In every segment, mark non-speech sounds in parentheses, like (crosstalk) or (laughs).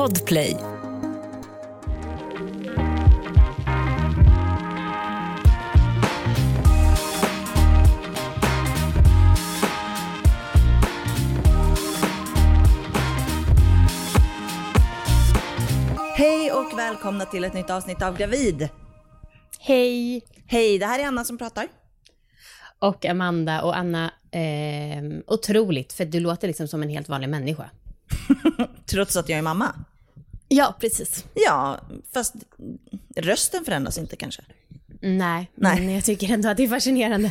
Podplay. Hej och välkomna till ett nytt avsnitt av Gravid. Hej! Hej, det här är Anna som pratar. Och Amanda och Anna, eh, otroligt, för du låter liksom som en helt vanlig människa. (laughs) Trots att jag är mamma. Ja, precis. Ja, fast rösten förändras inte kanske. Nej, Nej. men jag tycker ändå att det är fascinerande.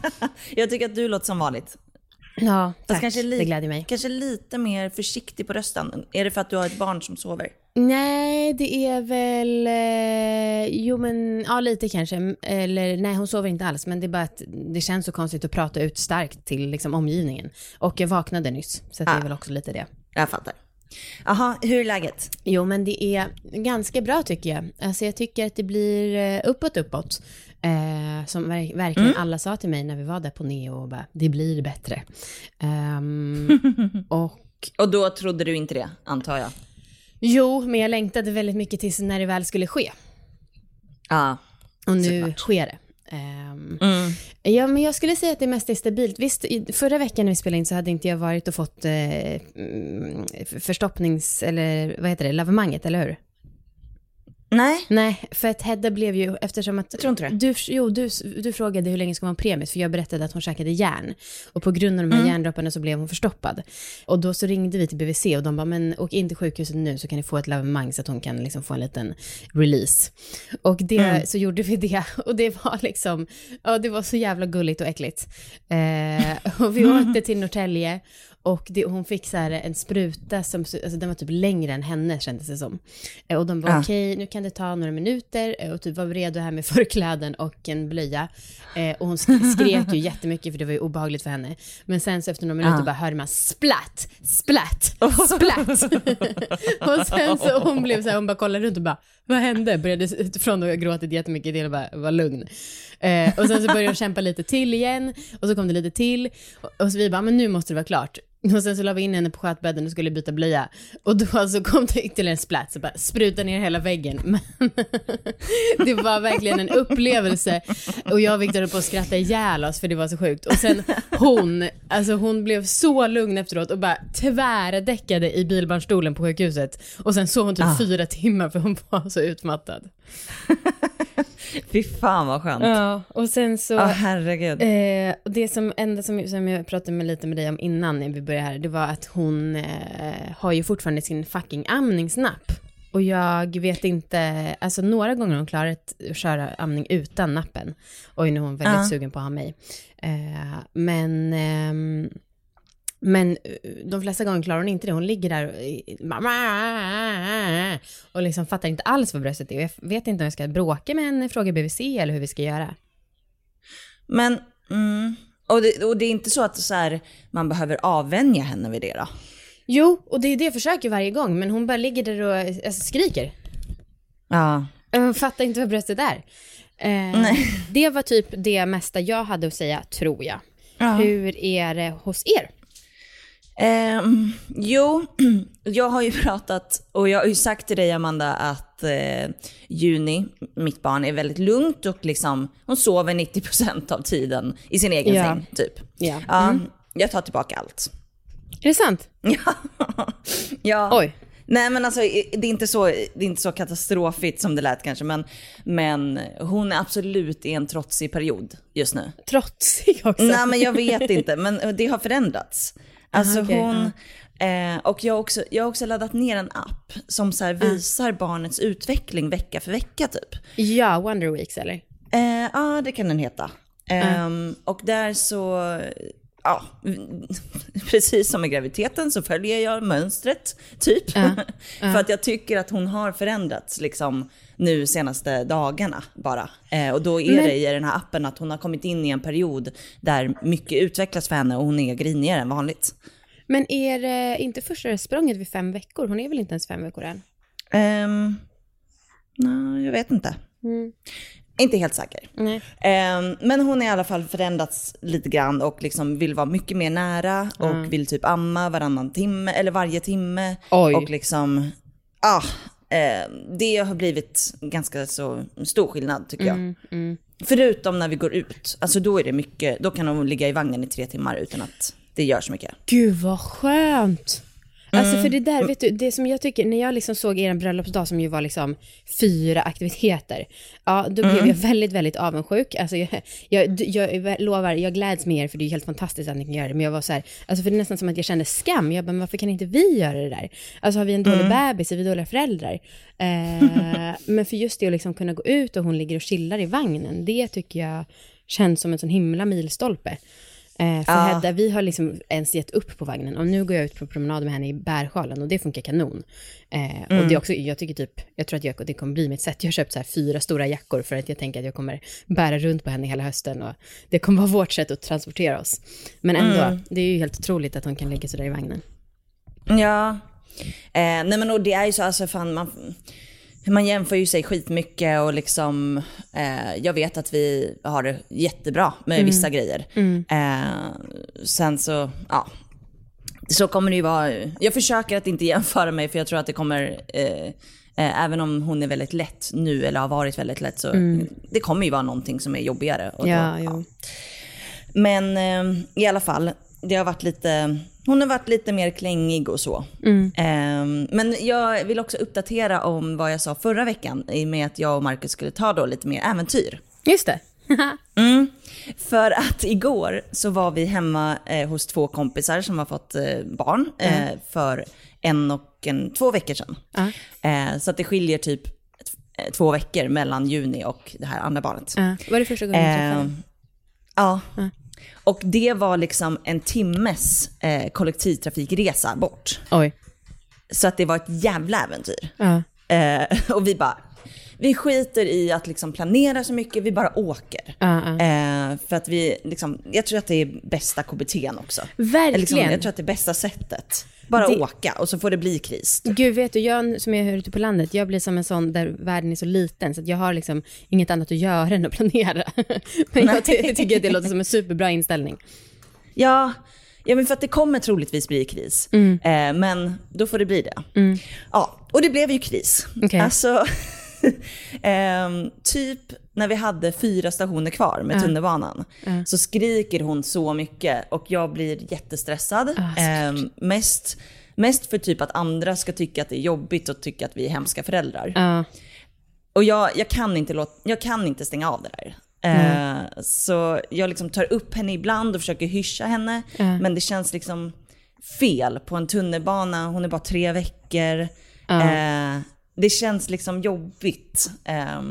(laughs) Jag tycker att du låter som vanligt. ja, tack. kanske det glädjer mig. Kanske lite mer försiktig på rösten. Är det för att du har ett barn som sover? Nej, det är väl, eh, jo men, ja lite kanske. Eller nej, hon sover inte alls, men det är bara att det känns så konstigt att prata ut starkt till liksom, omgivningen. Och jag vaknade nyss, så att det Ah. är väl också lite det. Jag fattar. Jaha, hur är läget? Jo, men det är ganska bra tycker jag. Alltså jag tycker att det blir eh, uppåt, uppåt. Eh, som ver- verkligen alla sa till mig när vi var där på Neo och bara, det blir bättre. Ehm, (laughs) och Och då trodde du inte det, antar jag? jo, men jag längtade väldigt mycket tills när det väl skulle ske. Ja. Och nu Såklart. sker det. Ehm, Mm. Ja, men jag skulle säga att det mest är stabilt. Visst, i, förra veckan när vi spelade in så hade inte jag varit och fått eh, mm, förstoppnings, eller vad heter det, lavemanget, eller hur? Nej, Nej, för att Hedda blev ju, eftersom att... jag tror inte det. Du, jo, du, du frågade hur länge ska man premiet, för jag berättade att hon käkade järn. Och på grund av de här järndropparna så blev hon förstoppad. Och då så ringde vi till BVC och de bara, men åk in till sjukhuset nu så kan ni få ett lavemang så att hon kan liksom få en liten release. Och det, så gjorde vi det. (laughs) Och det var liksom, ja det var så jävla gulligt och äckligt. Eh, och vi (laughs) åkte till Norrtälje och det, hon fick så här en spruta som, alltså den var typ längre än henne kändes det som. Eh, Och de var Ja. okej, nu kan det ta några minuter eh, och typ var redo här med (laughs) förkläden och en blöja. Eh, och hon sk- skrek ju (laughs) jättemycket för det var ju obehagligt för henne. Men sen så efter några minuter Ja. bara hörde man splatt, splatt, (laughs) splatt. och sen så hon blev så här, hon bara kollade runt och bara, vad hände? Började (laughs) från att ha gråtit jättemycket till att bara vara lugn. Eh, och sen så började hon kämpa lite till igen och så kom det lite till och, och så vi bara, men nu måste det vara klart. (laughs) Och sen så la vi in henne på skötbädden och skulle byta blöja. Och då alltså kom det ytterligare en splatt, så bara spruta ner hela väggen. (laughs) Men det var verkligen en upplevelse. Och jag och Victor höll på att skratta ihjäl oss för det var så sjukt. Och sen hon, alltså hon blev så lugn efteråt och bara tvärdäckade i bilbarnstolen på sjukhuset. Och sen sov hon typ Ah. fyra timmar för hon var så utmattad. (laughs) Fy fan vad skönt. Ja, och sen så... Ja, herregud. Eh, och det som, enda som, som jag pratade med lite med dig om innan när vi började här, det var att hon eh, har ju fortfarande sin fucking amningsnapp. Och jag vet inte, alltså några gånger har hon klarat att köra amning utan nappen. Oj, nu är hon väldigt Ja. sugen på att ha mig. Eh, men, ehm, men eh, de flesta gånger klarar hon inte det. Hon ligger där och, och liksom fattar inte alls vad bröstet är. Jag vet inte om jag ska bråka med henne, fråga BVC eller hur vi ska göra. Men, mm, och, det, och det är inte så att så här, man behöver avvänja henne vid det då? Jo, och det är det jag försöker varje gång, men hon bara ligger där och alltså, skriker. Ja. Hon fattar inte vad bröstet är. Eh, det var typ det mesta jag hade att säga, tror jag. Ja. Hur är det hos er? Ehm, jo, (clears throat) jag har ju (laughs) pratat och jag har ju sagt till dig Amanda att eh, Juni, mitt barn, är väldigt lugnt och liksom, hon sover 90% av tiden i sin egen Ja. säng typ. Ja. Ja, jag tar tillbaka allt. Är det sant? (laughs) Ja. ja. Oj. Nej men alltså det är, inte så, det är inte så katastrofigt som det lät kanske men, men hon är absolut i en trotsig period just nu. Trotsig också. Nej men jag vet (laughs) inte, men det har förändrats. Alltså okej, hon, eh, och jag har, också, jag har också laddat ner en app som så visar barnets utveckling vecka för vecka typ. Ja, Wonder Weeks eller? Eh, Ja, det kan den heta. Ehm, Och där så, ja, (laughs) precis som med graviditeten så följer jag mönstret, typ. (laughs) För att jag tycker att hon har förändrats liksom nu senaste dagarna bara. Eh, och då är Men- det i den här appen att hon har kommit in i en period där mycket utvecklas för henne och hon är grinigare än vanligt. Men är det inte första språnget vid fem veckor? Hon är väl inte ens fem veckor än? Um, Nej, jag vet inte. Mm. Inte helt säker. Nej. Ehm, men hon har i alla fall förändrats lite grann och liksom vill vara mycket mer nära och vill typ amma varannan timme eller varje timme. Oj. Och liksom, ah, det har blivit ganska så stor skillnad tycker jag. Mm, mm. Förutom när vi går ut, alltså då är det mycket, då kan hon ligga i vagnen i tre timmar utan att det gör så mycket. Gud vad skönt. Alltså Mm. för det där, vet du, det som jag tycker, när jag liksom såg er bröllopsdag som ju var liksom fyra aktiviteter, ja då Mm. blev jag väldigt, väldigt avundsjuk. Alltså jag, jag, jag lovar, jag gläds med er för det är ju helt fantastiskt att ni kan göra det, men jag var så här, alltså för det är nästan som att jag kände skam. Jag bara, men varför kan inte vi göra det där? Alltså har vi en Mm. dålig bebis, är vi dåliga föräldrar? Eh, men för just det att liksom kunna gå ut och hon ligger och chillar i vagnen, det tycker jag känns som en sån himla milstolpe. Eh, för Ja. Hedda, vi har liksom ens gett upp på vagnen och nu går jag ut på promenad med henne i bärsjalen och det funkar kanon. Eh, Och Mm. det är också, jag tycker typ, jag tror att jag, det kommer bli mitt sätt. Jag har köpt så här fyra stora jackor för att jag tänker att jag kommer bära runt på henne hela hösten och det kommer vara vårt sätt att transportera oss. Men ändå, Mm. det är ju helt otroligt att hon kan ligga sådär i vagnen. Ja. Eh, nej men och det är ju så, alltså fan man, man jämför ju sig skitmycket och liksom, eh, jag vet att vi har det jättebra med vissa grejer. Eh, sen så, ja. Så kommer det ju vara, jag försöker att inte (laughs) jämföra mig för jag tror att det kommer, eh, eh, även om hon är väldigt lätt nu eller har varit väldigt lätt så det kommer ju vara någonting som är jobbigare. Och Ja, då, jo. Men eh, i alla fall, det har varit lite, hon har varit lite mer klängig och så. Eh, men jag vill också uppdatera om vad jag sa förra veckan i och med att jag och Marcus skulle ta då lite mer äventyr. Just det. (laughs) Mm. För att igår så var vi hemma eh, hos två kompisar som har fått eh, barn eh, för en och en, två veckor sedan. Så att det skiljer typ två veckor mellan juni och det här andra barnet. Var det första gången du träffade Eh, henne? ja. Och det var liksom en timmes eh, kollektivtrafikresa bort. Oj. Så att det var ett jävla äventyr. Ja. Eh, (laughs) och vi bara, vi skiter i att liksom planera så mycket, vi bara åker. Ja, ja. Eh, för att vi, liksom, jag tror att det är bästa KBTn också. Eller Verkligen. Liksom, jag tror att det är bästa sättet. Bara Det- åka och så får det bli kris. Gud, vet du, jag som är ute på landet, jag blir som en sån där världen är så liten, så jag har liksom inget annat att göra än att planera. (laughs) Men jag ty- tycker att det låter som en superbra inställning. Ja, ja men för att det kommer troligtvis bli kris. Mm. Eh, men då får det bli det. Ja, och det blev ju kris. Okej. Alltså, (laughs) ehm, typ när vi hade fyra stationer kvar med tunnelbanan så skriker hon så mycket och jag blir jättestressad. Ehm, mest, mest för typ att andra ska tycka att det är jobbigt och tycka att vi är hemska föräldrar. Och jag, jag, kan inte låta, jag kan inte stänga av det där. Eh, så jag liksom tar upp henne ibland och försöker hyscha henne. Men det känns liksom fel på en tunnelbana. Hon är bara tre veckor. Eh, det känns liksom jobbigt. Eh,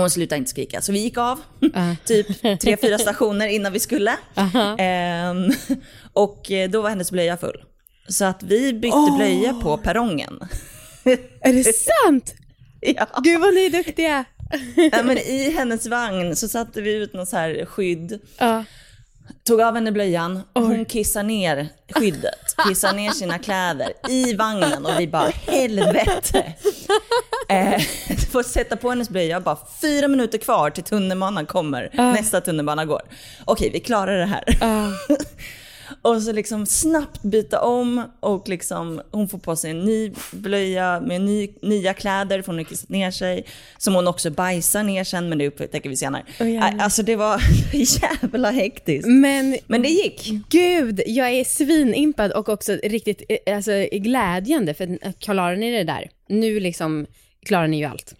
hon slutar inte skrika. Så vi gick av (laughs) typ tre, fyra stationer innan vi skulle. Eh, och eh, då var hennes blöja full. Så att vi bytte blöja på perrongen. Är det sant? (laughs) ja. Gud vad ni är duktiga. (laughs) Ja, men I hennes vagn så satte vi ut något så här skydd, Ja. tog av henne blöjan, hon kissar ner skyddet, kissar ner sina kläder i vagnen och vi bara helvete. Eh, får sätta på hennes blöja, bara fyra minuter kvar till tunnelbanan kommer, nästa tunnelbana går. Okej, vi klarar det här. (laughs) Och så liksom snabbt byta om och liksom, hon får på sig en ny blöja med ny, nya kläder för hon har kissat ner sig. Som hon också bajsar ner sen men det upptäcker vi senare. Åh, jävlar. alltså det var (laughs) jävla hektiskt. Men Men det gick. gud, jag är svinimpad och också riktigt eh, alltså, glädjande för att klarar ni det där? Nu liksom klarar ni ju allt.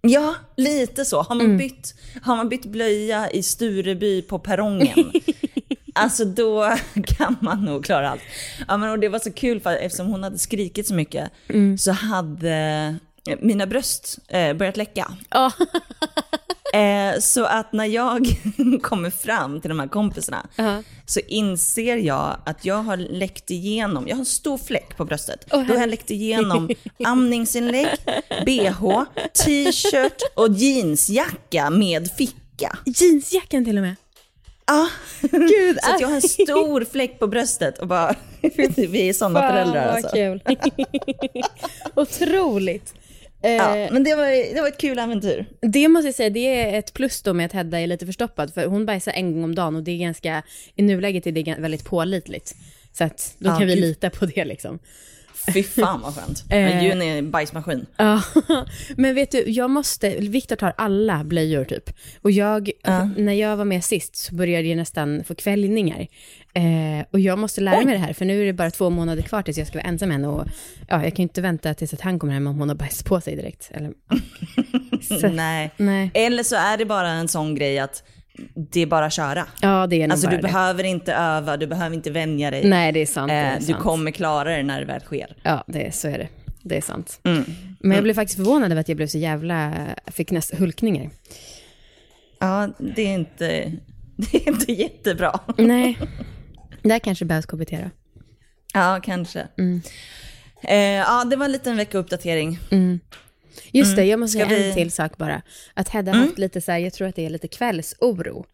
Ja, lite så. Har man, bytt, har man bytt blöja i Stureby på perrongen, (laughs) alltså då kan man nog klara allt. Ja, men och det var så kul för eftersom hon hade skrikit så mycket så hade mina bröst eh, börjat läcka. Ja. (laughs) Eh, så att när jag (laughs) kommer fram till de här kompisarna Ja. så inser jag att jag har läckt igenom, jag har en stor fläck på bröstet. Åh, Då har jag läckt igenom (laughs) amningsinlägg, bh, t-shirt och jeansjacka med ficka. Jeansjackan till och med. Ja, Gud, så att jag har en stor fläck på bröstet och bara, vi är sådana föräldrar alltså. kul. Otroligt. Eh, Ja, men det var, det var ett kul äventyr. Det måste jag säga, det är ett plus då med att Hedda är lite förstoppad, för hon bajsar en gång om dagen och det är ganska, i nuläget är det väldigt pålitligt. Så att då Ja, kan vi gud. lita på det liksom. Fy fan vad skönt. (laughs) Eh. Juni är en bajsmaskin. Ja, (laughs) men vet du, jag måste, Viktor tar alla blöjor typ. Och jag, när jag var med sist så började jag nästan få kvällningar. Eh, och jag måste lära Oj. mig det här, för nu är det bara två månader kvar tills jag ska vara ensam med henne. Och ja, jag kan ju inte vänta tills att han kommer hem om hon har bajs på sig direkt. Eller. (laughs) Så- Nej. nej. Eller så är det bara en sån grej att det är bara att köra. Ja, det är nog Alltså bara du det. behöver inte öva, du behöver inte vänja dig. Nej, det är sant. Det är Eh, du kommer klara det när det väl sker. Ja, det, är- så är det. Det är sant. Mm. Men jag blev faktiskt förvånad över att jag blev så jävla, fick nästan hulkningar. Ja, det är inte, (laughs) det är inte jättebra. Nej, där kanske behövs KBT då. Ja, kanske. Mm. Eh, ja, det var en liten veckouppdatering. Just det, jag måste Mm. Ska säga vi- en till sak bara. Att Hedda har haft lite så här, jag tror att det är lite kvällsoro.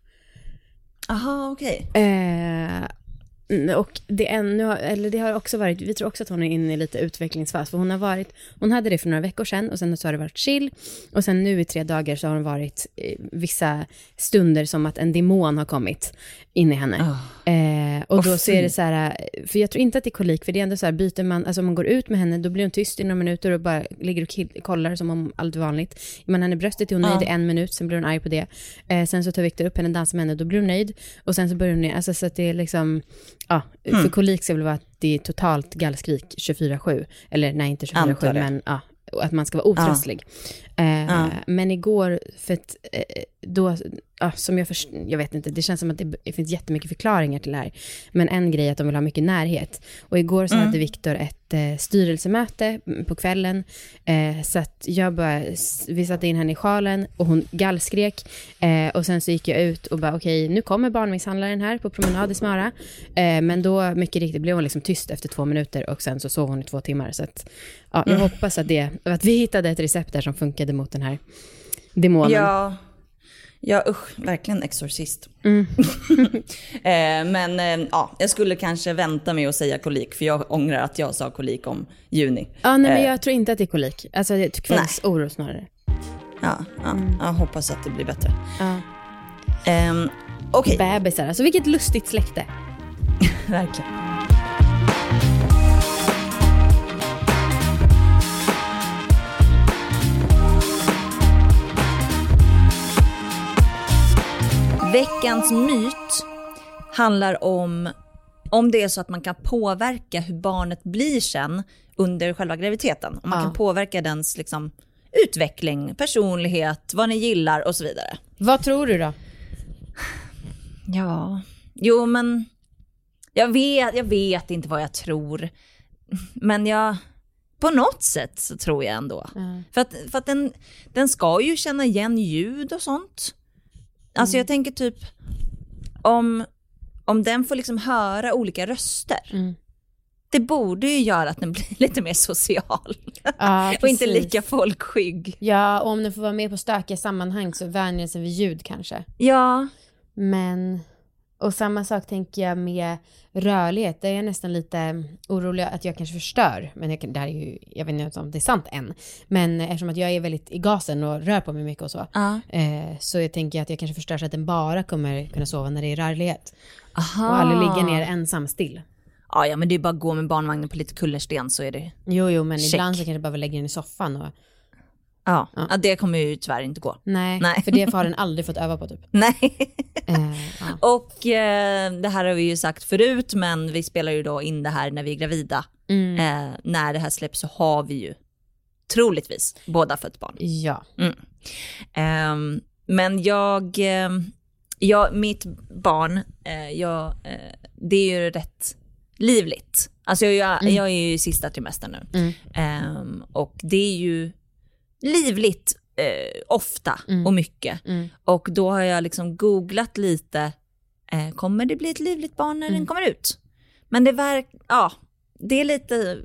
Aha, okej. Eh, mm, och det, eller det har också varit, vi tror också att hon är inne i lite utvecklingsfas. För hon har varit, hon hade det för några veckor sedan och sen så har det varit chill. Och sen nu i tre dagar så har hon varit eh, vissa stunder som att en demon har kommit in i henne. Eh, och Åh, då så är det så här, eh, för jag tror inte att det är kolik, för det är ändå så här, byter man, alltså om man går ut med henne, då blir hon tyst i några minuter och bara ligger och kollar som om allt är vanligt. Man henne bröstet är hon nöjd i en minut, sen blir hon arg på det. Eh, sen så tar Viktor upp henne, dansar med henne, då blir hon nöjd. Och sen så börjar hon, alltså så att det är liksom, ja, Hmm. för kolik ska väl vara att det är totalt gallskrik 24-7. Eller nej, inte 24-7, Antar det. men ja, och att man ska vara otröstlig. Eh, Ja. Men igår, för att eh, då, ja, som jag först, jag vet inte, det känns som att det, finns jättemycket förklaringar till det här. Men en grej är att de vill ha mycket närhet. Och igår så hade Viktor ett eh, styrelsemöte mm, på kvällen. Eh, så att jag bara, vi satte in henne i sjalen och hon gallskrek. Eh, och sen så gick jag ut och bara, okej, nu kommer barnmisshandlaren här på promenad i Smöra. Eh, men då, mycket riktigt, blev hon liksom tyst efter två minuter och sen så sov hon i två timmar. Så att, ja, jag hoppas att, det, att vi hittade ett recept där som funkade mot den här demonen. Ja, ja usch, verkligen exorcist. Mm. (laughs) eh, men eh, ja, jag skulle kanske vänta med att säga kolik, för jag ångrar att jag sa kolik om juni. Ja, nej, men Eh. jag tror inte att det är kolik. Alltså det är kvällsoro snarare. Ja, ja, jag hoppas att det blir bättre. Ja. Ehm, Okej, Bebisar, alltså vilket lustigt släkte. (laughs) verkligen. Veckans myt handlar om om det är så att man kan påverka hur barnet blir sen under själva graviditeten. Om man Ja. kan påverka dens liksom, utveckling, personlighet, vad ni gillar och så vidare. Vad tror du då? Ja, jo men jag vet, jag vet inte vad jag tror. Men jag, på något sätt så tror jag ändå. För att, för att den, den ska ju känna igen ljud och sånt. Alltså jag tänker typ om, om den får liksom höra olika röster. Mm. Det borde ju göra att den (laughs) blir lite mer social. Ja, (laughs) och inte lika folkskygg. Ja, och om den får vara med på stökiga sammanhang så vänjer den sig vid ljud kanske. Ja, Men, och samma sak tänker jag med rörlighet. Där är jag nästan lite orolig att jag kanske förstör. Men jag, kan- det här är ju, jag vet inte om det är sant än. Men eftersom att jag är väldigt i gasen och rör på mig mycket och så. Ja. Eh, så jag tänker att jag kanske förstör så att den bara kommer kunna sova när det är rörlighet. Aha. Och aldrig ligga ner ensam still. Ja, ja, men det är bara att gå med barnvagnen på lite kullersten så är det Jo, jo, men Check. ibland så kanske jag bara vill lägga den i soffan och Ja, ja. det kommer ju tyvärr inte gå. nej, Nej. för det har den aldrig fått öva på typ. (laughs) Nej. Eh, ja. Och eh, det här har vi ju sagt förut, men vi spelar ju då in det här när vi är gravida. Mm. Eh, när det här släpps så har vi ju troligtvis båda fött barn. ja. Ehm, men jag, eh, jag, mitt barn, eh, jag, eh, det är ju rätt livligt. Alltså jag, jag är ju i sista trimestern nu. Mm. Ehm, och det är ju livligt eh, ofta och mycket. Mm. Och då har jag liksom googlat lite, eh, kommer det bli ett livligt barn när Mm. den kommer ut? Men det verkar, ja, det är lite,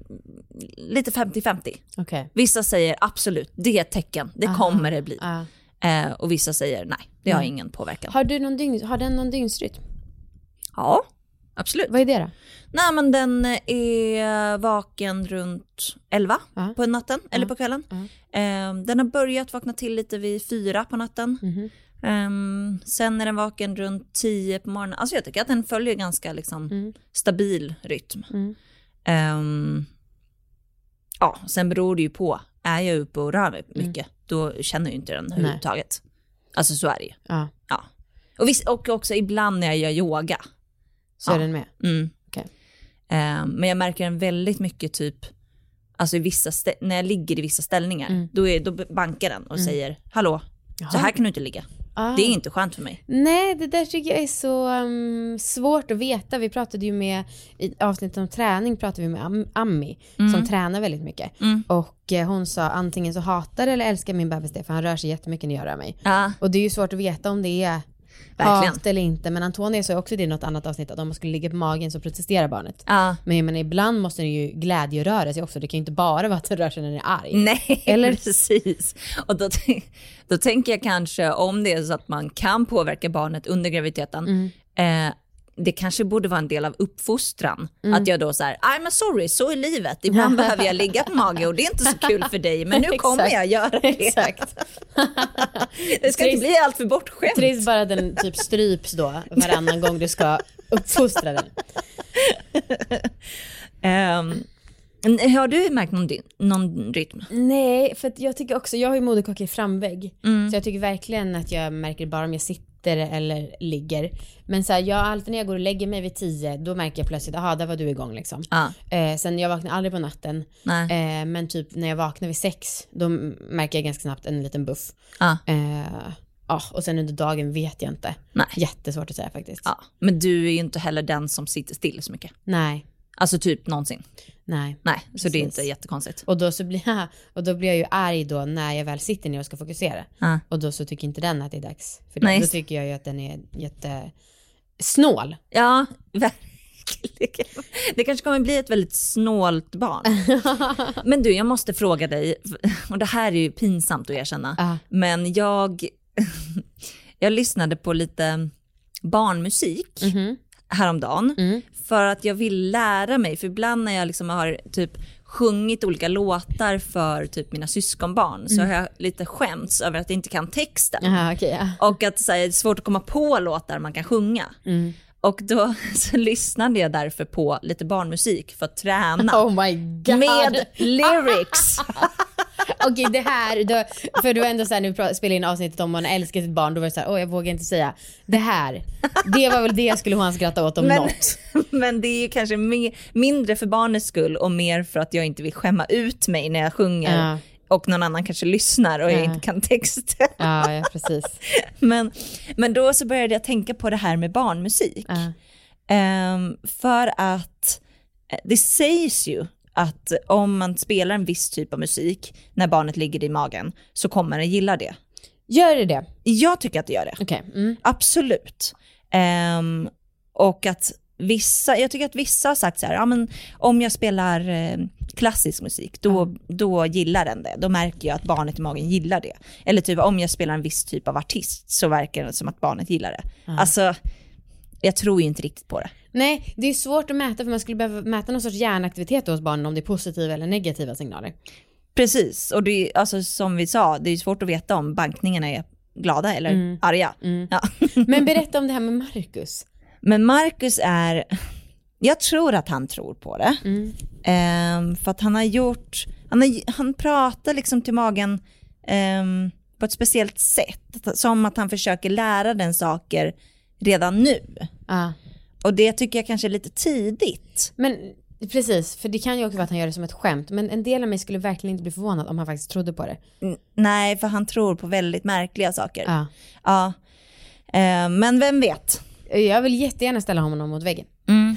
lite 50-50. Okej. Vissa säger absolut, det är ett tecken, det Aha. kommer det bli. Ja. Eh, och vissa säger nej, det har Mm. ingen påverkan. Har, du någon dygn, har den någon dygnsrytm? Ja, absolut. Vad är det då? Nej men den är vaken runt 11 Ja. på natten, eller Ja. på kvällen. Eh, den har börjat vakna till lite vid 4 på natten. Ehm, sen är den vaken runt 10 på morgonen. Alltså jag tycker att den följer ganska liksom Mm. stabil rytm. Mm. Ehm, ja, sen beror det ju på. Är jag uppe och rör mig mycket, då känner jag inte den överhuvudtaget. Alltså så är det ju. Ja. Och, visst, och också ibland när jag gör yoga. Så Ja. är den med. Mm. Okej. Eh, men jag märker den väldigt mycket typ, alltså i vissa när jag ligger i vissa ställningar, Mm. då, är, då bankar den och säger hallå, så här kan du inte ligga. Ah. Det är inte skönt för mig. Nej, det där tycker jag är så um, svårt att veta. Vi pratade ju med, i avsnittet om träning pratade vi med Am- Ammi som tränar väldigt mycket. Mm. Och eh, hon sa antingen så hatar eller älskar min bebis det för han rör sig jättemycket när jag rör mig. Ja, Och det är ju svårt att veta om det är Verkligen. hat eller inte. Men Antonia sa också det i något annat avsnitt att om man skulle ligga på magen så protesterar barnet. ja. Men jag menar ibland måste den ju glädjeröra sig också. Det kan ju inte bara vara att den rör sig när den är arg. Nej, (laughs) Eller- precis. Och då, då tänker jag kanske om det är så att man kan påverka barnet under graviditeten, Mm. eh, det kanske borde vara en del av uppfostran. Att jag då så här, I'm sorry, så är livet. Ibland behöver jag ligga på mage och det är inte så kul för dig, men nu (laughs) kommer jag göra det. Exakt. (laughs) Det ska inte bli allt för bortskämt. Trist bara den typ stryps då varannan gång du ska uppfostra den. (laughs) Ehm, har du märkt någon, någon rytm? Nej, för jag tycker också, jag har ju moderkaka i framvägg. Så jag tycker verkligen att jag märker bara om jag sitter eller ligger. Men så här, jag alltid när jag går och lägger mig vid tio, då märker jag plötsligt, aha där var du igång liksom. Ja. Eh, sen jag vaknar aldrig på natten. Eh, men typ när jag vaknar vid sex, då märker jag ganska snabbt en liten buff. Ja. Eh, ja, och sen under dagen vet jag inte. Nej. Jättesvårt att säga faktiskt. Ja. Men du är ju inte heller den som sitter still så mycket. Nej, Alltså typ någonsin. nej. Nej, så det är Precis. inte jättekonstigt. Och då, så blir jag, (laughs) och då blir jag ju arg då när jag väl sitter ner och ska fokusera. Ja. Och då så tycker inte den att det är dags. För det. Då tycker jag ju att den är jättesnål. Ja, (laughs) verkligen. Det kanske kommer bli ett väldigt snålt barn. (laughs) Men du, jag måste fråga dig, och det här är ju pinsamt att erkänna, Ja. men jag, jag lyssnade på lite barnmusik Mhm. Häromdagen Mm. för att jag vill lära mig, för ibland när jag liksom har typ sjungit olika låtar för typ mina syskonbarn så har jag lite skämts över att jag inte kan texten. Jaha, okej. ja. Och att så här, det är svårt att komma på låtar man kan sjunga. Mm. Och då (laughs) så lyssnade jag därför på lite barnmusik för att träna. Oh med lyrics. (laughs) (laughs) Okej det här, då, för det var ändå såhär pra- spelade in avsnittet om man älskar sitt barn, då var det såhär, åh jag vågar inte säga. Det här, det var väl det jag skulle han skratta åt om Men, något. (laughs) men det är ju kanske mer, mindre för barnets skull och mer för att jag inte vill skämma ut mig när jag sjunger. Ja. Och någon annan kanske lyssnar och jag Ja. inte kan texten. Ja, ja precis. (laughs) Men, men då så började jag tänka på det här med barnmusik. Ja. Ehm, för att eh, det sägs ju att om man spelar en viss typ av musik när barnet ligger i magen så kommer den gilla det. Gör det det? Jag tycker att det gör det. Okej. Mm. Absolut. Ehm, och att vissa, jag tycker att vissa har sagt så här, ja men om jag spelar eh, klassisk musik, då, då gillar den det. Då märker jag att barnet i magen gillar det. Eller typ om jag spelar en viss typ av artist så verkar det som att barnet gillar det. Alltså, jag tror ju inte riktigt på det. Nej, det är svårt att mäta för man skulle behöva mäta någon sorts hjärnaktivitet hos barnen om det är positiva eller negativa signaler. Precis, och det är, alltså, som vi sa, det är svårt att veta om bankningarna är glada eller arga. Ja. (laughs) Men berätta om det här med Marcus. Men Marcus är, jag tror att han tror på det. Mm. Ehm, för att han har gjort, han, har, han pratar liksom till magen ehm, på ett speciellt sätt. Som att han försöker lära den saker redan nu. Ja. Och det tycker jag kanske är lite tidigt. Men precis, för det kan ju också vara att han gör det som ett skämt. Men en del av mig skulle verkligen inte bli förvånad om han faktiskt trodde på det. N- Nej, för han tror på väldigt märkliga saker. Ja. Ja. Ehm, men vem vet? Jag vill jättegärna ställa honom mot väggen. Mm.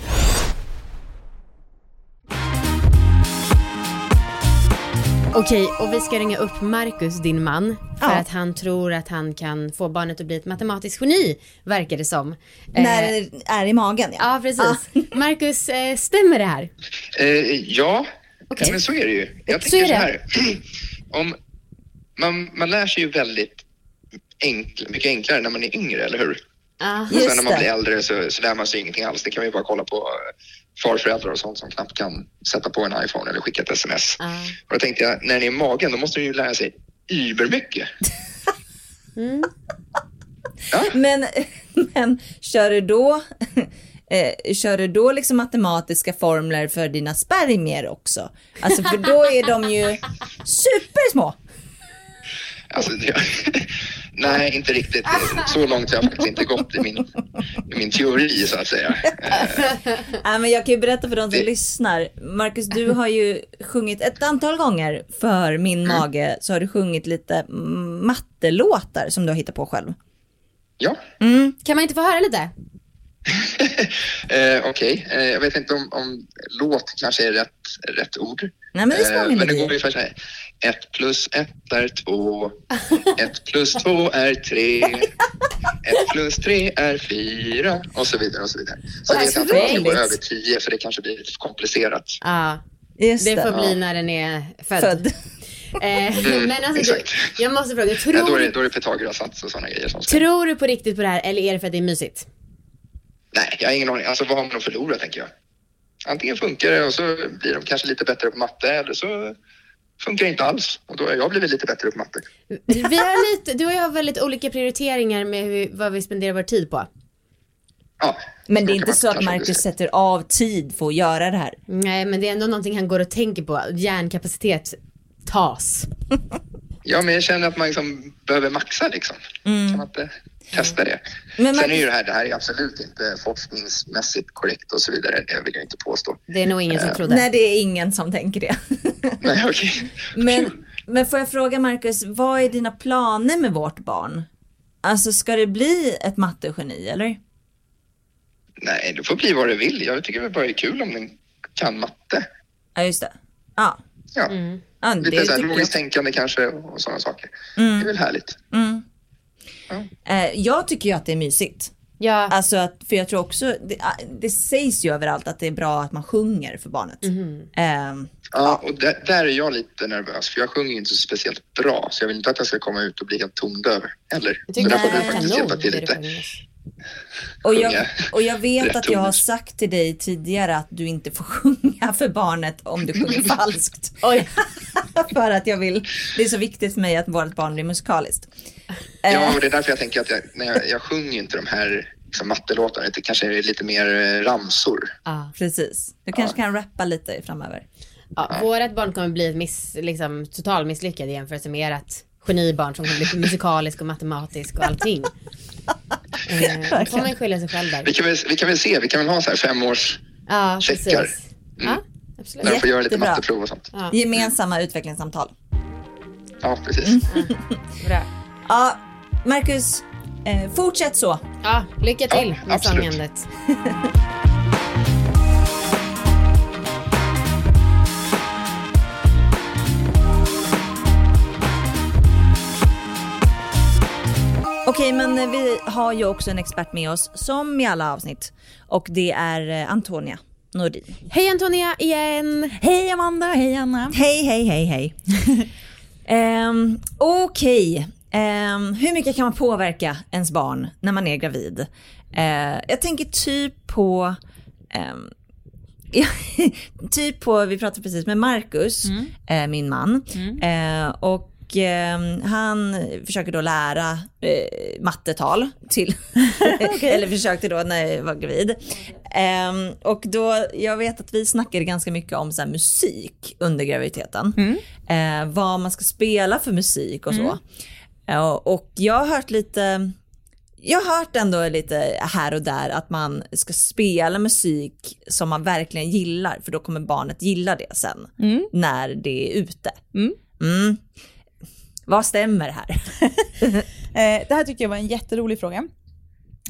Okej, och vi ska ringa upp Marcus, din man, för Ja. att han tror att han kan få barnet att bli ett matematiskt geni, verkar det som. Eh, När det är i magen ja. Ja, precis. (laughs) Marcus, eh, stämmer det här? Eh, ja, Okej. men så är det ju. Jag Så tänker är så, det. här. (clears throat) Om, man, man lär sig ju väldigt enkl, mycket enklare när man är yngre, eller hur? Ja. Och Just sen när man det. blir äldre så, så lär man sig ingenting alls. Det kan vi bara kolla på eh, farföräldrar och sånt som knappt kan sätta på en iPhone eller skicka ett sms. Ja. Och då tänkte jag, när ni är i magen, då måste ni ju lära sig übermycket. (laughs) Mm. Ja, Men, (laughs) men kör du då (laughs) eh, kör du då liksom matematiska formler för dina spermier också? Alltså för då är de ju supersmå. Alltså, det, nej, inte riktigt. Så långt har jag faktiskt inte gått i min, i min teori så att säga. (laughs) Nej, men jag kan ju berätta för de som Det- lyssnar. Marcus, du har ju sjungit ett antal gånger för Min Mm. mage, så har du sjungit lite mm, mattelåtar som du har hittat på själv. Ja, Kan man inte få höra lite? (laughs) eh, okej. Eh, jag vet inte om, om låt kanske är rätt, rätt ord. Nej, men det Eh, men det går ungefär så här. Ett plus ett är två. Ett plus två är tre. Ett plus tre är fyra. Och så vidare och så vidare. Så jag vet inte om jag ska gå roligt. över tio för det kanske blir lite komplicerat. Ja, Just det får det. bli när den är född. Född. Eh, men alltså, du, exakt. jag måste fråga, Nej, då, tror, är det, du- då är det Pythagoras-sats och sådana grejer som ska... tror du på riktigt på det här eller är det för att det är mysigt? Nej, jag har ingen aning. Alltså vad har man att förlora tänker jag. Antingen funkar det och så blir de kanske lite bättre på matte eller så funkar det inte alls. Och då har jag blivit lite bättre på matte. Vi har lite, du och jag har väldigt olika prioriteringar med hur, vad vi spenderar vår tid på. Ja, Men det är inte så att Marcus sätter av tid för att göra det här. Nej, men det är ändå någonting han går och tänker på. Hjärnkapacitet tas. Ja, men jag känner att man liksom behöver maxa liksom. Kan man inte testa det? Men Sen Marcus- är ju det här, det här är absolut inte forskningsmässigt korrekt och så vidare. Det vill jag inte påstå. Det är nog ingen som trodde. Nej, det är ingen som tänker det. (laughs) Nej, okej. Men, men får jag fråga Marcus, vad är dina planer med vårt barn? Alltså ska det bli ett mattegeni eller? Nej, det får bli vad det vill. Jag tycker det bara är kul om den kan matte. Ja, just det. Ja. Ja, ja det lite så här logiskt tänkande kanske och sådana saker. Det är väl härligt. Eh, jag tycker ju att det är mysigt. Ja, Alltså att, för jag tror också, det, ah, det sägs ju överallt att det är bra att man sjunger för barnet. Eh, Ja, och där, där är jag lite nervös för jag sjunger ju inte så speciellt bra så jag vill inte att jag ska komma ut och bli helt tondöv heller. jag Så tycker där det får du faktiskt hjälpa till lite. Och, jag, och jag vet att jag har sagt till dig tidigare att du inte får (laughs) sjunga för barnet om du sjunger (laughs) falskt. Oj. (laughs) för att jag vill, det är så viktigt för mig att vårt barn blir musikaliskt. Ja, och det är därför jag tänker att jag, när jag, jag sjunger ju inte de här liksom, mattelåtarna, det kanske är lite mer eh, ramsor. Ja. Precis. Du kanske kan rappa lite framöver. Ja, vårat barn kommer bli ett miss, liksom, total misslyckad i jämförelse med ert genibarn som kommer bli musikalisk och matematisk och allting. Eh, Då får man skylla sig själv där. Vi kan, väl, vi kan väl se, vi kan väl ha så här femårs Ja, checkar. precis. Ja, absolut. där de får göra lite matteprov och sånt. Ja. Gemensamma utvecklingssamtal. Ja, precis. Mm. Bra. Ja, Marcus, eh, fortsätt så. Ja, lycka till Ja, med absolut. sångandet. (laughs) Okej, men vi har ju också en expert med oss, som i alla avsnitt. Och det är eh, Antonia Nordin. Hej Antonia igen! Hej Amanda, hej Anna. Hej, hej, hej, hej. um, (laughs) Okej, Ehm, hur mycket kan man påverka ens barn när man är gravid? Eh, jag tänker typ på ehm, (laughs) typ på, vi pratade precis med Marcus, eh, min man. Eh, och eh, han försöker då lära eh, mattetal till, (laughs) eller försökte då när jag var gravid. Eh, och då, jag vet att vi snackade ganska mycket om så här, musik under graviditeten. Eh, vad man ska spela för musik och så. Eh, och jag har hört lite jag har hört ändå lite här och där att man ska spela musik som man verkligen gillar för då kommer barnet gilla det sen när det är ute. Mm. Vad stämmer här? (laughs) Eh, det här tycker jag var en jätterolig fråga.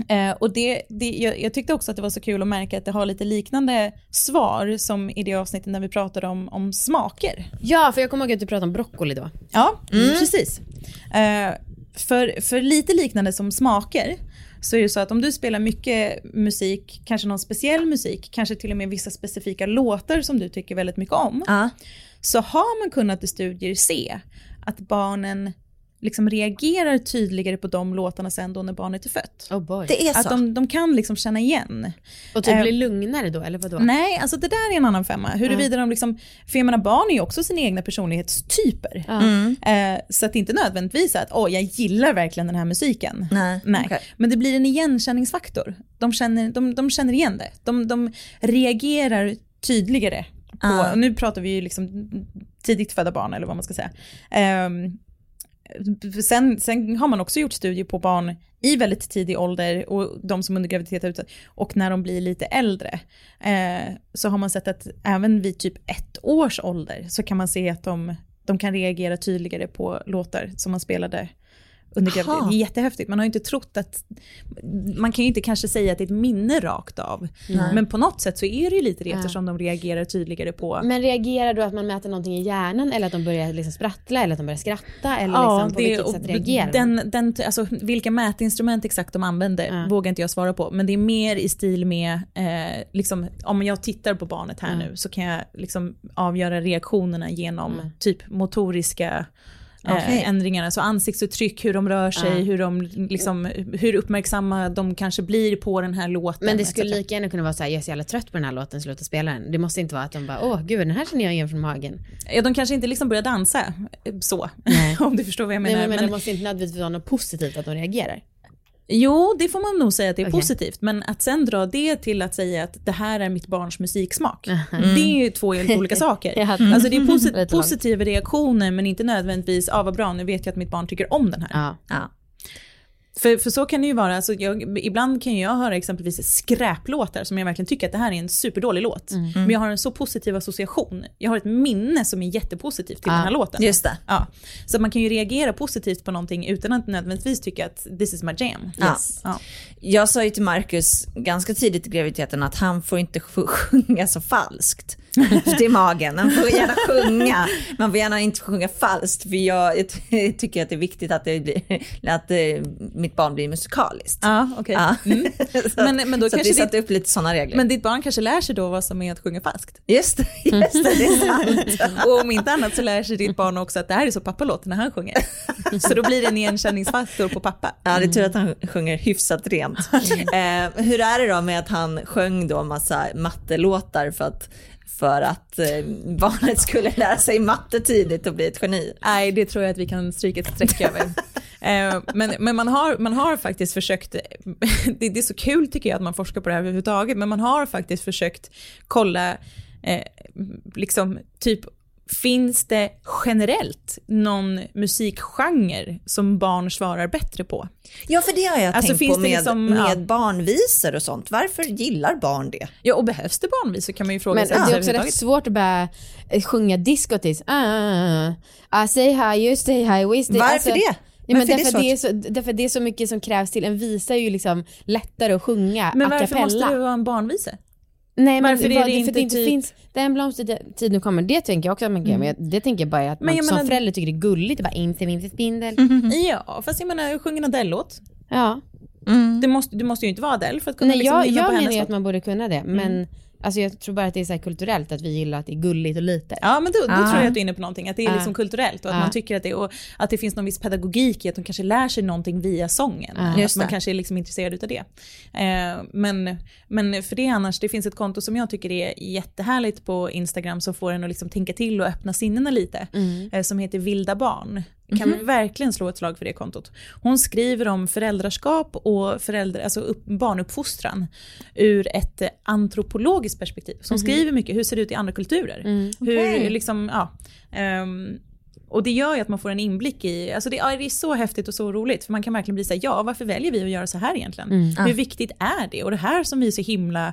Eh, och det, det, jag, jag tyckte också att det var så kul att märka att det har lite liknande svar som i det avsnittet när vi pratade om, om smaker. Ja, för jag kommer ihåg att du pratade om broccoli då. Ja, precis. Eh, för, för lite liknande som smaker så är det så att om du spelar mycket musik, kanske någon speciell musik, kanske till och med vissa specifika låtar som du tycker väldigt mycket om, Ja. så har man kunnat i studier se att barnen liksom reagerar tydligare på de låtarna sen då när barnet är fött. Oh boy. Det är så. Att de, de kan liksom känna igen. Och typ Eh, blir lugnare då, eller vadå? Nej, alltså det där är en annan femma. Huruvida de liksom, för jag menar barn är ju också sina egna personlighetstyper. Ja. Eh, så att det inte nödvändigtvis är att åh, jag gillar verkligen den här musiken. Nej, Nej. okej. Men det blir en igenkänningsfaktor. De känner, de, de känner igen det. De, de reagerar tydligare. På, Ah. Nu pratar vi ju liksom tidigt födda barn eller vad man ska säga. Ehm, sen, sen har man också gjort studier på barn i väldigt tidig ålder och de som under graviditet är ute och när de blir lite äldre. Eh, så har man sett att även vid typ ett års ålder så kan man se att de, de kan reagera tydligare på låtar som man spelade under graviditet. Det är jättehäftigt. Man har ju inte trott att, man kan ju inte kanske säga att det är ett minne rakt av. Nej. Men på något sätt så är det ju lite det Ja. eftersom de reagerar tydligare på Men reagerar då att man mäter någonting i hjärnan eller att de börjar liksom sprattla eller att de börjar skratta eller Ja, liksom, på det- vilket sätt reagerar de? den, den, alltså, Vilka mätinstrument exakt de använder Ja. vågar inte jag svara på. Men det är mer i stil med, eh, liksom, om jag tittar på barnet här nu så kan jag liksom avgöra reaktionerna genom Mm. typ motoriska eh, Okej. ändringar. Alltså ansiktsuttryck, hur de rör sig, Ja. hur, de, liksom, hur uppmärksamma de kanske blir på den här låten. Men det skulle lika gärna kunna vara så här, jag är så jävla trött på den här låten, sluta spela den. Det måste inte vara att de bara, åh gud den här känner jag igen från magen. Ja, de kanske inte liksom börjar dansa eh, så, Nej. (laughs) om du förstår vad jag Nej, menar. men, Men- det måste inte nödvändigtvis vara något positivt att de reagerar. Jo, det får man nog säga att det är Okej. positivt. Men att sen dra det till att säga att det här är mitt barns musiksmak. (laughs) Mhm. Det är ju två helt olika (laughs) saker. Ja. Alltså det är (laughs) posi- Lite långt. positiva reaktioner men inte nödvändigtvis, ah vad bra nu vet jag att mitt barn tycker om den här. Ja. Ja. För, för så kan det ju vara, alltså jag, ibland kan jag höra exempelvis skräplåtar som jag verkligen tycker att det här är en superdålig låt. Mm. Men jag har en så positiv association. Jag har ett minne som är jättepositivt till Ja, den här låten. Just det. Ja. Så man kan ju reagera positivt på någonting utan att nödvändigtvis tycka att this is my jam. Yes. Ja. Jag sa ju till Marcus ganska tidigt i graviditeten att han får inte sj- (laughs) sjunga så falskt (laughs) till magen. Han får gärna sjunga, man får gärna inte sjunga falskt för jag, jag (laughs) ty- tycker att det är viktigt att, det blir, att eh, mitt barn blir musikaliskt. Ja, okej. Ja. Mm. (laughs) så Men- men då så kanske vi satte upp lite sådana regler. Men ditt barn kanske lär sig då vad som är att sjunga falskt. just, det, just det, det är sant. Och om inte annat så lär sig ditt barn också att det här är så pappa låter när han sjunger. Så då blir det en igenkänningsfaktor på pappa. Ja, det är tur att han sjunger hyfsat rent. Eh, hur är det då med att han sjöng då massa mattelåtar för att, för att eh, barnet skulle lära sig matte tidigt och bli ett geni? Nej, det tror jag att vi kan stryka ett streck över. (laughs) Eh, Men, men man, har, man har faktiskt försökt, (laughs) det, det är så kul tycker jag att man forskar på det här överhuvudtaget, men man har faktiskt försökt kolla, eh, liksom typ, finns det generellt någon musikgenre som barn svarar bättre på? Ja, för det har jag Alltså, tänkt finns på det med, liksom- med ja. barnvisor och sånt. Varför gillar barn det? Ja, och behövs det barnvisor kan man ju fråga Men sig. det är också rätt svårt att bara eh, sjunga diskotis. Ah, ah, ah. I say hi, you say hi, we stay. Varför Alltså, det? Ja, men Varför är det därför, det är så, därför det är så mycket som krävs till. En visa är ju liksom lättare att sjunga Men varför måste det vara en barnvisa? Nej men Varför är vad- det för inte det inte typ- finns, den blomstertid nu kommer, det tänker jag också men det tänker jag bara att Men man jag som menar- förälder tycker det är gulligt, bara inte min spindel. Ja, fast jag menar, sjung en Adele-låt. Ja. Det måste, du måste ju inte vara Adele för att kunna Nej liksom jag, jag på menar ju att man borde kunna det, men alltså jag tror bara att det är så här kulturellt att vi gillar att det är gulligt och lite. Ja men då, då Ah. tror jag att du är inne på någonting, att det är Ah. liksom kulturellt och att Ah. man tycker att det, och att det finns någon viss pedagogik i att de kanske lär sig någonting via sången. Ah. Att man det. kanske är liksom intresserad utav det. Eh, men, men för det annars, det finns ett konto som jag tycker är jättehärligt på Instagram som får en att liksom tänka till och öppna sinnena lite. Mm. eh, som heter Vilda barn. Kan Mhm. verkligen slå ett slag för det kontot. Hon skriver om föräldraskap och föräldrar, alltså upp, barnuppfostran ur ett eh, antropologiskt perspektiv. Så hon skriver mycket, hur ser det ut i andra kulturer? Mm. Hur, Okej. liksom, ja. ehm, och det gör ju att man får en inblick i, alltså det, ja, det är så häftigt och så roligt, för man kan verkligen bli såhär, ja varför väljer vi att göra så här egentligen? Mm. Hur viktigt är det? Och det här som vi är så himla,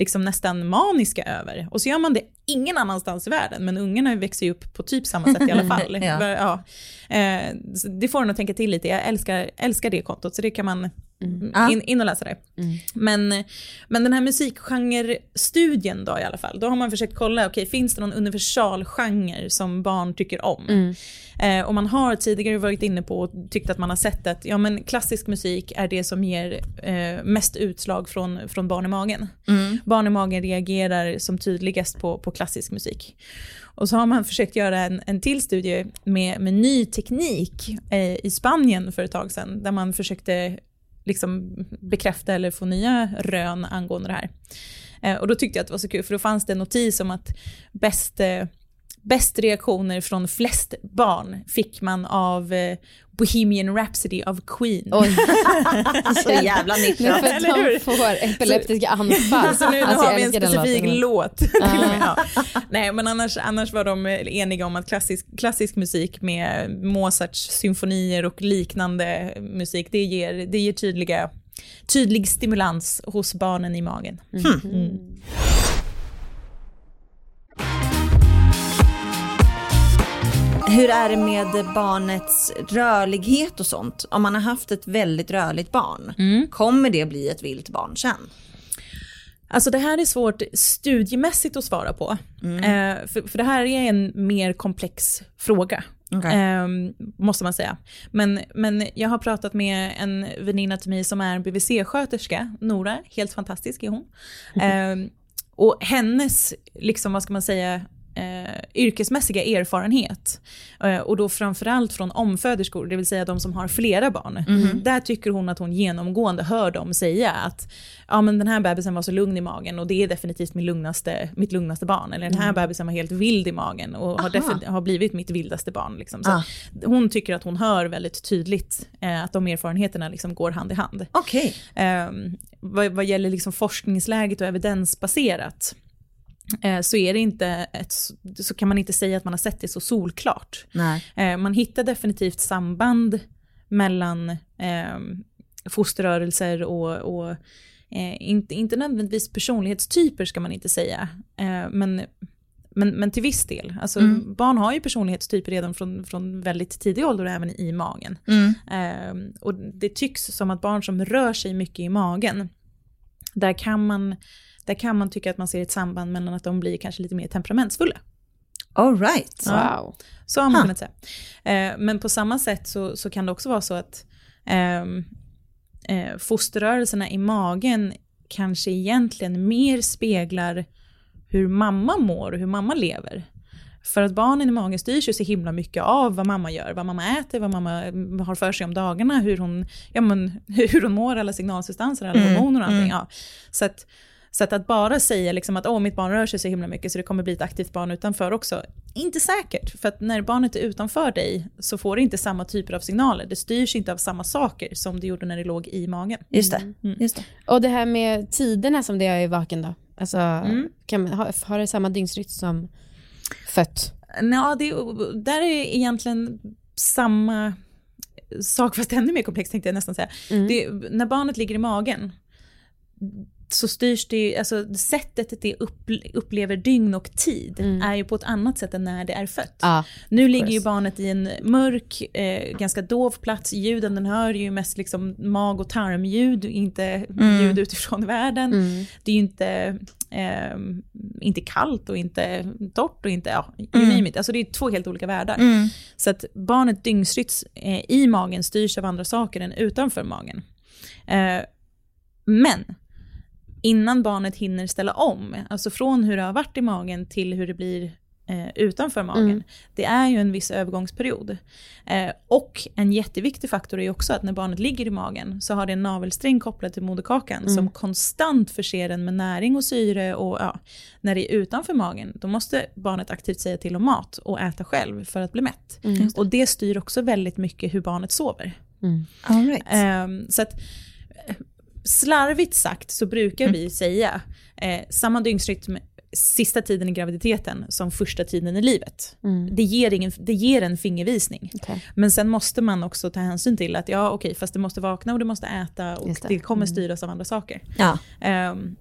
liksom nästan maniska över. Och så gör man det ingen annanstans i världen, men ungarna växer ju upp på typ samma sätt i alla (laughs) fall. Ja. ja. Eh, det får en att tänka till lite, jag älskar, älskar det kontot, så det kan man Ja. in, in och läsa det. Mm. Men, men den här musikgenrestudien då i alla fall, då har man försökt kolla, okej finns det någon universalgenre som barn tycker om? Mm. Eh, och man har tidigare varit inne på och tyckt att man har sett att ja, men klassisk musik är det som ger eh, mest utslag från, från barn i magen. Mm. Barn i magen reagerar som tydligast på, på klassisk musik. Och så har man (laughs) försökt göra en, en till studie med, med ny teknik eh, i Spanien för ett tag sedan, där man försökte liksom bekräfta eller få nya rön angående det här. Eh, och då tyckte jag att det var så kul, för då fanns det en notis om att bäst, eh, bäst reaktioner från flest barn fick man av eh, Bohemian Rhapsody av Queen. Oj. (laughs) Så jävla Nu nischat. för att de får epileptiska anfall. (laughs) Så nu Alltså, har vi en specifik låt. till och med, ja. Nej men annars, annars var de eniga om att klassisk, klassisk musik med Mozarts symfonier och liknande musik, det ger, det ger tydliga, tydlig stimulans hos barnen i magen. Mm. Hur är det med barnets rörlighet och sånt? Om man har haft ett väldigt rörligt barn, kommer det bli ett vilt barn sen? Alltså det här är svårt studiemässigt att svara på. Eh, för, för det här är en mer komplex fråga. Okej. eh, måste man säga. Men, men jag har pratat med en väninna till mig som är BVC-sköterska, Nora, helt fantastisk är hon. (laughs) Eh, och hennes, liksom vad ska man säga, eh, yrkesmässiga erfarenhet, eh, och då framförallt från omföderskor, det vill säga de som har flera barn, där tycker hon att hon genomgående hör dem säga att ja, men den här bebisen var så lugn i magen och det är definitivt min lugnaste, mitt lugnaste barn. Eller den här bebisen var helt vild i magen och har, har blivit mitt vildaste barn. Liksom. Ah. Hon tycker att hon hör väldigt tydligt eh, att de erfarenheterna liksom går hand i hand. Okej. Um, vad, vad gäller liksom forskningsläget och evidensbaserat eh, så, är det inte ett, så kan man inte säga att man har sett det så solklart. Nej. Eh, man hittar definitivt samband mellan eh, fosterrörelser och, och eh, inte, inte nödvändigtvis personlighetstyper ska man inte säga, eh, men, men, men till viss del. Alltså, Barn har ju personlighetstyper redan från, från väldigt tidig ålder, även i magen. Mm. Eh, och det tycks som att barn som rör sig mycket i magen, där kan man, där kan man tycka att man ser ett samband mellan att de blir kanske lite mer temperamentsfulla. All right. Wow. Så har man Ha. kunnat säga. Eh, men på samma sätt så, så kan det också vara så att ehm, eh, fosterrörelserna i magen kanske egentligen mer speglar hur mamma mår och hur mamma lever. För att barnen i magen styrs ju så himla mycket av vad mamma gör, vad mamma äter, vad mamma har för sig om dagarna, hur hon, ja, men, (laughs) hur hon mår, alla signalsubstanser, alla Mm, hormoner och allting. mm. Ja. Så, att, så att, att bara säga liksom att Åh, mitt barn rör sig så himla mycket så det kommer bli ett aktivt barn utanför också, inte säkert. För att när barnet är utanför dig så får det inte samma typer av signaler. Det styrs inte av samma saker som det gjorde när det låg i magen. Just det. Just det. Och det här med tiderna som det är vaken då? Alltså, Mm. kan man, har, har det samma dygnsrytm som fött? Ja, det, där är egentligen samma sak, fast ännu mer komplext tänkte jag nästan säga. Det, när barnet ligger i magen så styrs det ju, alltså sättet det upple- upplever dygn och tid är ju på ett annat sätt än när det är fött. Ja. Nu ligger ju course. barnet i en mörk, eh, ganska dov plats. Ljuden den hör ju mest liksom mag och tarmljud, inte ljud utifrån världen. Det är ju inte, eh, inte kallt och inte torrt och inte, ja, you name it. Alltså det är två helt olika världar. Så att barnet dygnsrytm eh, i magen styrs av andra saker än utanför magen. Eh, men innan barnet hinner ställa om, alltså från hur det har varit i magen till hur det blir eh, utanför magen, det är ju en viss övergångsperiod. Eh, och en jätteviktig faktor är ju också att när barnet ligger i magen så har det en navelsträng kopplad till moderkakan som konstant förser den med näring och syre och ja, när det är utanför magen då måste barnet aktivt säga till om mat och äta själv för att bli mätt. Och det styr också väldigt mycket hur barnet sover. All right. Ehm, så att eh, slarvigt sagt så brukar vi säga eh, samma dygnsrytm sista tiden i graviditeten som första tiden i livet. Det, ger ingen, det ger en fingervisning. Okej. Men sen måste man också ta hänsyn till att ja okej, fast det måste vakna och det måste äta och Just det. det. kommer styras av andra saker. Ja. Ehm,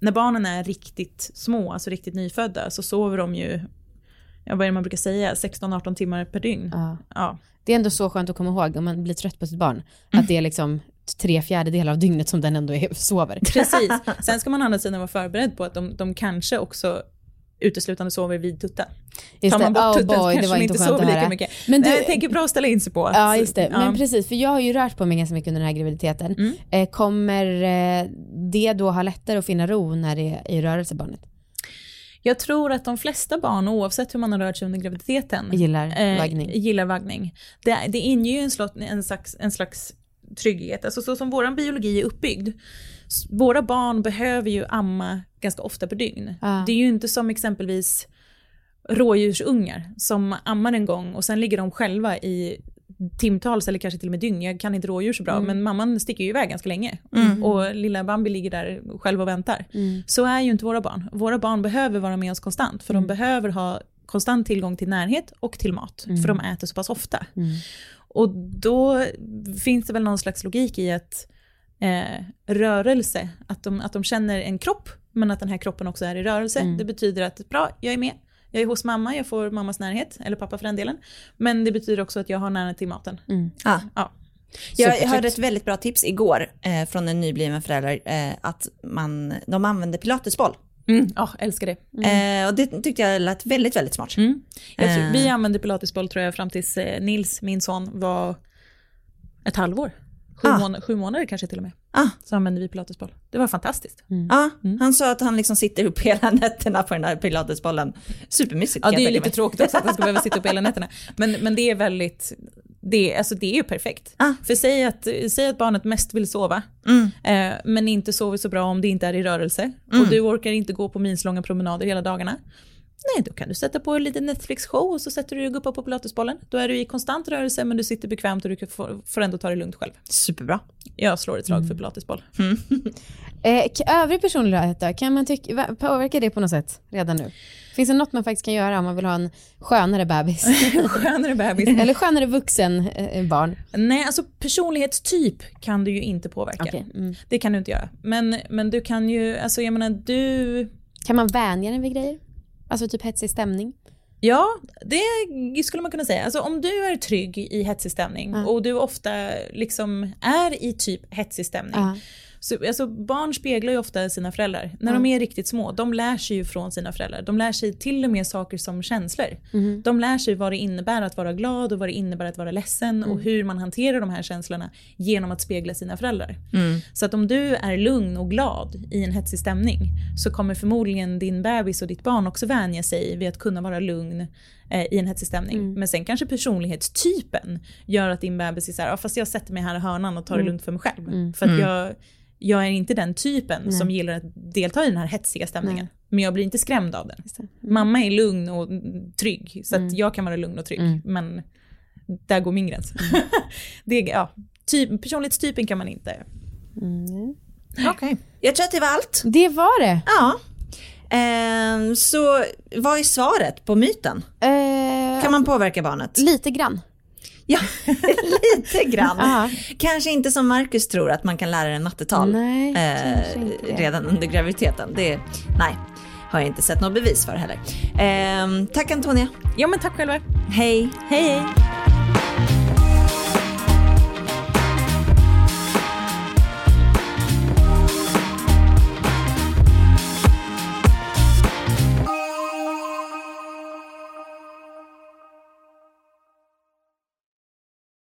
när barnen är riktigt små, alltså riktigt nyfödda, så sover de ju, ja, vad är det man brukar säga, 16-18 timmar per dygn. Ja. Ja. Det är ändå så skönt att komma ihåg om man blir trött på sitt barn. Att det är liksom tre fjärdedelar av dygnet som den ändå är, sover. (laughs) Precis. (laughs) Sen ska man å andra sidan vara förberedd på att de, de kanske också uteslutande sover vid tutten. Just Tar man bort Oh tutten boy, kanske de inte sover lika mycket. Men Men du- jag tänker bra att ställa in sig på. Att, Ja, just det. Men ja. precis, för jag har ju rört på mig ganska mycket under den här graviditeten. Mm. Eh, kommer eh, det då ha lättare att finna ro när det är i rörelse barnet? Jag tror att de flesta barn, oavsett hur man har rört sig under graviditeten, Gillar eh, vaggning. gillar vaggning. Det, det inger ju en, slags, en slags trygghet. Alltså så som vår biologi är uppbyggd, våra barn behöver ju amma ganska ofta per dygn. Ja. Det är ju inte som exempelvis rådjursungar som ammar en gång och sen ligger de själva i timtals eller kanske till och med dygn. Jag kan inte rådjur så bra, Mm. men mamman sticker ju iväg ganska länge. Och lilla Bambi ligger där själv och väntar. Mm. Så är ju inte våra barn. Våra barn behöver vara med oss konstant, för Mm. de behöver ha konstant tillgång till närhet och till mat, Mm. för de äter så pass ofta. Och då finns det väl någon slags logik i att eh, rörelse, att de, att de känner en kropp, men att den här kroppen också är i rörelse. Mm. Det betyder att bra, jag är med, jag är hos mamma, jag får mammas närhet, eller pappa för den delen. Men det betyder också att jag har närhet till maten. Ah. Ja. Jag hörde ett väldigt bra tips igår eh, från en nybliven förälder, eh, att man, de använder pilatesboll. Mm. Ja, älskar det. Eh, och det tyckte jag lät väldigt, väldigt smart. Mm. Jag tror, Eh. vi använde pilatesboll tror jag fram tills eh, Nils, min son, var ett halvår. Sju, Ah. mån- sju månader kanske till och med. Ah. Så använde vi pilatesboll. Det var fantastiskt. Ja, Mm. han sa att han liksom sitter upp hela (laughs) nätterna på den här pilatesbollen. Supermysigt. Ja, det är lite tråkigt också att han ska behöva sitta upp hela nätterna. Men, men det är väldigt, det, alltså det är ju perfekt. Ah. För säg att, säg att barnet mest vill sova, Mm. eh, men inte sover så bra om det inte är i rörelse. Och du orkar inte gå på milslånga promenader hela dagarna. Nej, då kan du sätta på lite Netflix-show och så sätter du dig guppar på pilatesbollen. Då är du i konstant rörelse men du sitter bekvämt och du kan få- får ändå ta det lugnt själv. Superbra. Jag slår ett slag för pilatesboll. (laughs) Eh, k- övrig personlighet då? Kan man tycka, påverkar det på något sätt redan nu? Finns det något man faktiskt kan göra om man vill ha en skönare bebis? (laughs) Skönare bebis. Eller skönare vuxen eh, barn? Nej, alltså personlighetstyp kan du ju inte påverka. Okej, mm. Det kan du inte göra. Men, men du kan ju, alltså jag menar du, Kan man vänja den vid grejer? Alltså typ hetsig stämning? ja det skulle man kunna säga. Alltså om du är trygg i hetsig stämning Ja. och du ofta liksom är i typ hetsig stämning. Ja. Så, alltså, barn speglar ju ofta sina föräldrar. När Ja. de är riktigt små, de lär sig ju från sina föräldrar. De lär sig till och med saker som känslor. Mhm. De lär sig vad det innebär att vara glad och vad det innebär att vara ledsen Mm. och hur man hanterar de här känslorna genom att spegla sina föräldrar. Mm. Så att om du är lugn och glad i en hetsig stämning så kommer förmodligen din bebis och ditt barn också vänja sig vid att kunna vara lugn eh, i en hetsig stämning. Mm. Men sen kanske personlighetstypen gör att din bebis är såhär, ja, fast jag sätter mig här i hörnan och tar det Mm. lugnt för mig själv. Mm. För att Mm. jag, jag är inte den typen Nej. som gillar att delta i den här hetsiga stämningen. Nej. Men jag blir inte skrämd av den. Det. Mamma är lugn och mm, trygg, så att Mm. jag kan vara lugn och trygg. Mm. Men där går min gräns. (laughs) det, ja, typ, personlighetstypen kan man inte Mm. Okej. Jag tror att det var allt. Det var det. Ja. Ehm, så vad är svaret på myten? Eh, Kan man påverka barnet? Lite grann. Ja, (laughs) lite grann. Ja. Kanske inte som Marcus tror att man kan lära en mattetal Nej, eh, redan under graviditeten. Det, nej, har jag inte sett något bevis för heller. Ehm, tack Antonia. Ja men tack själva. Hej. Hej hej.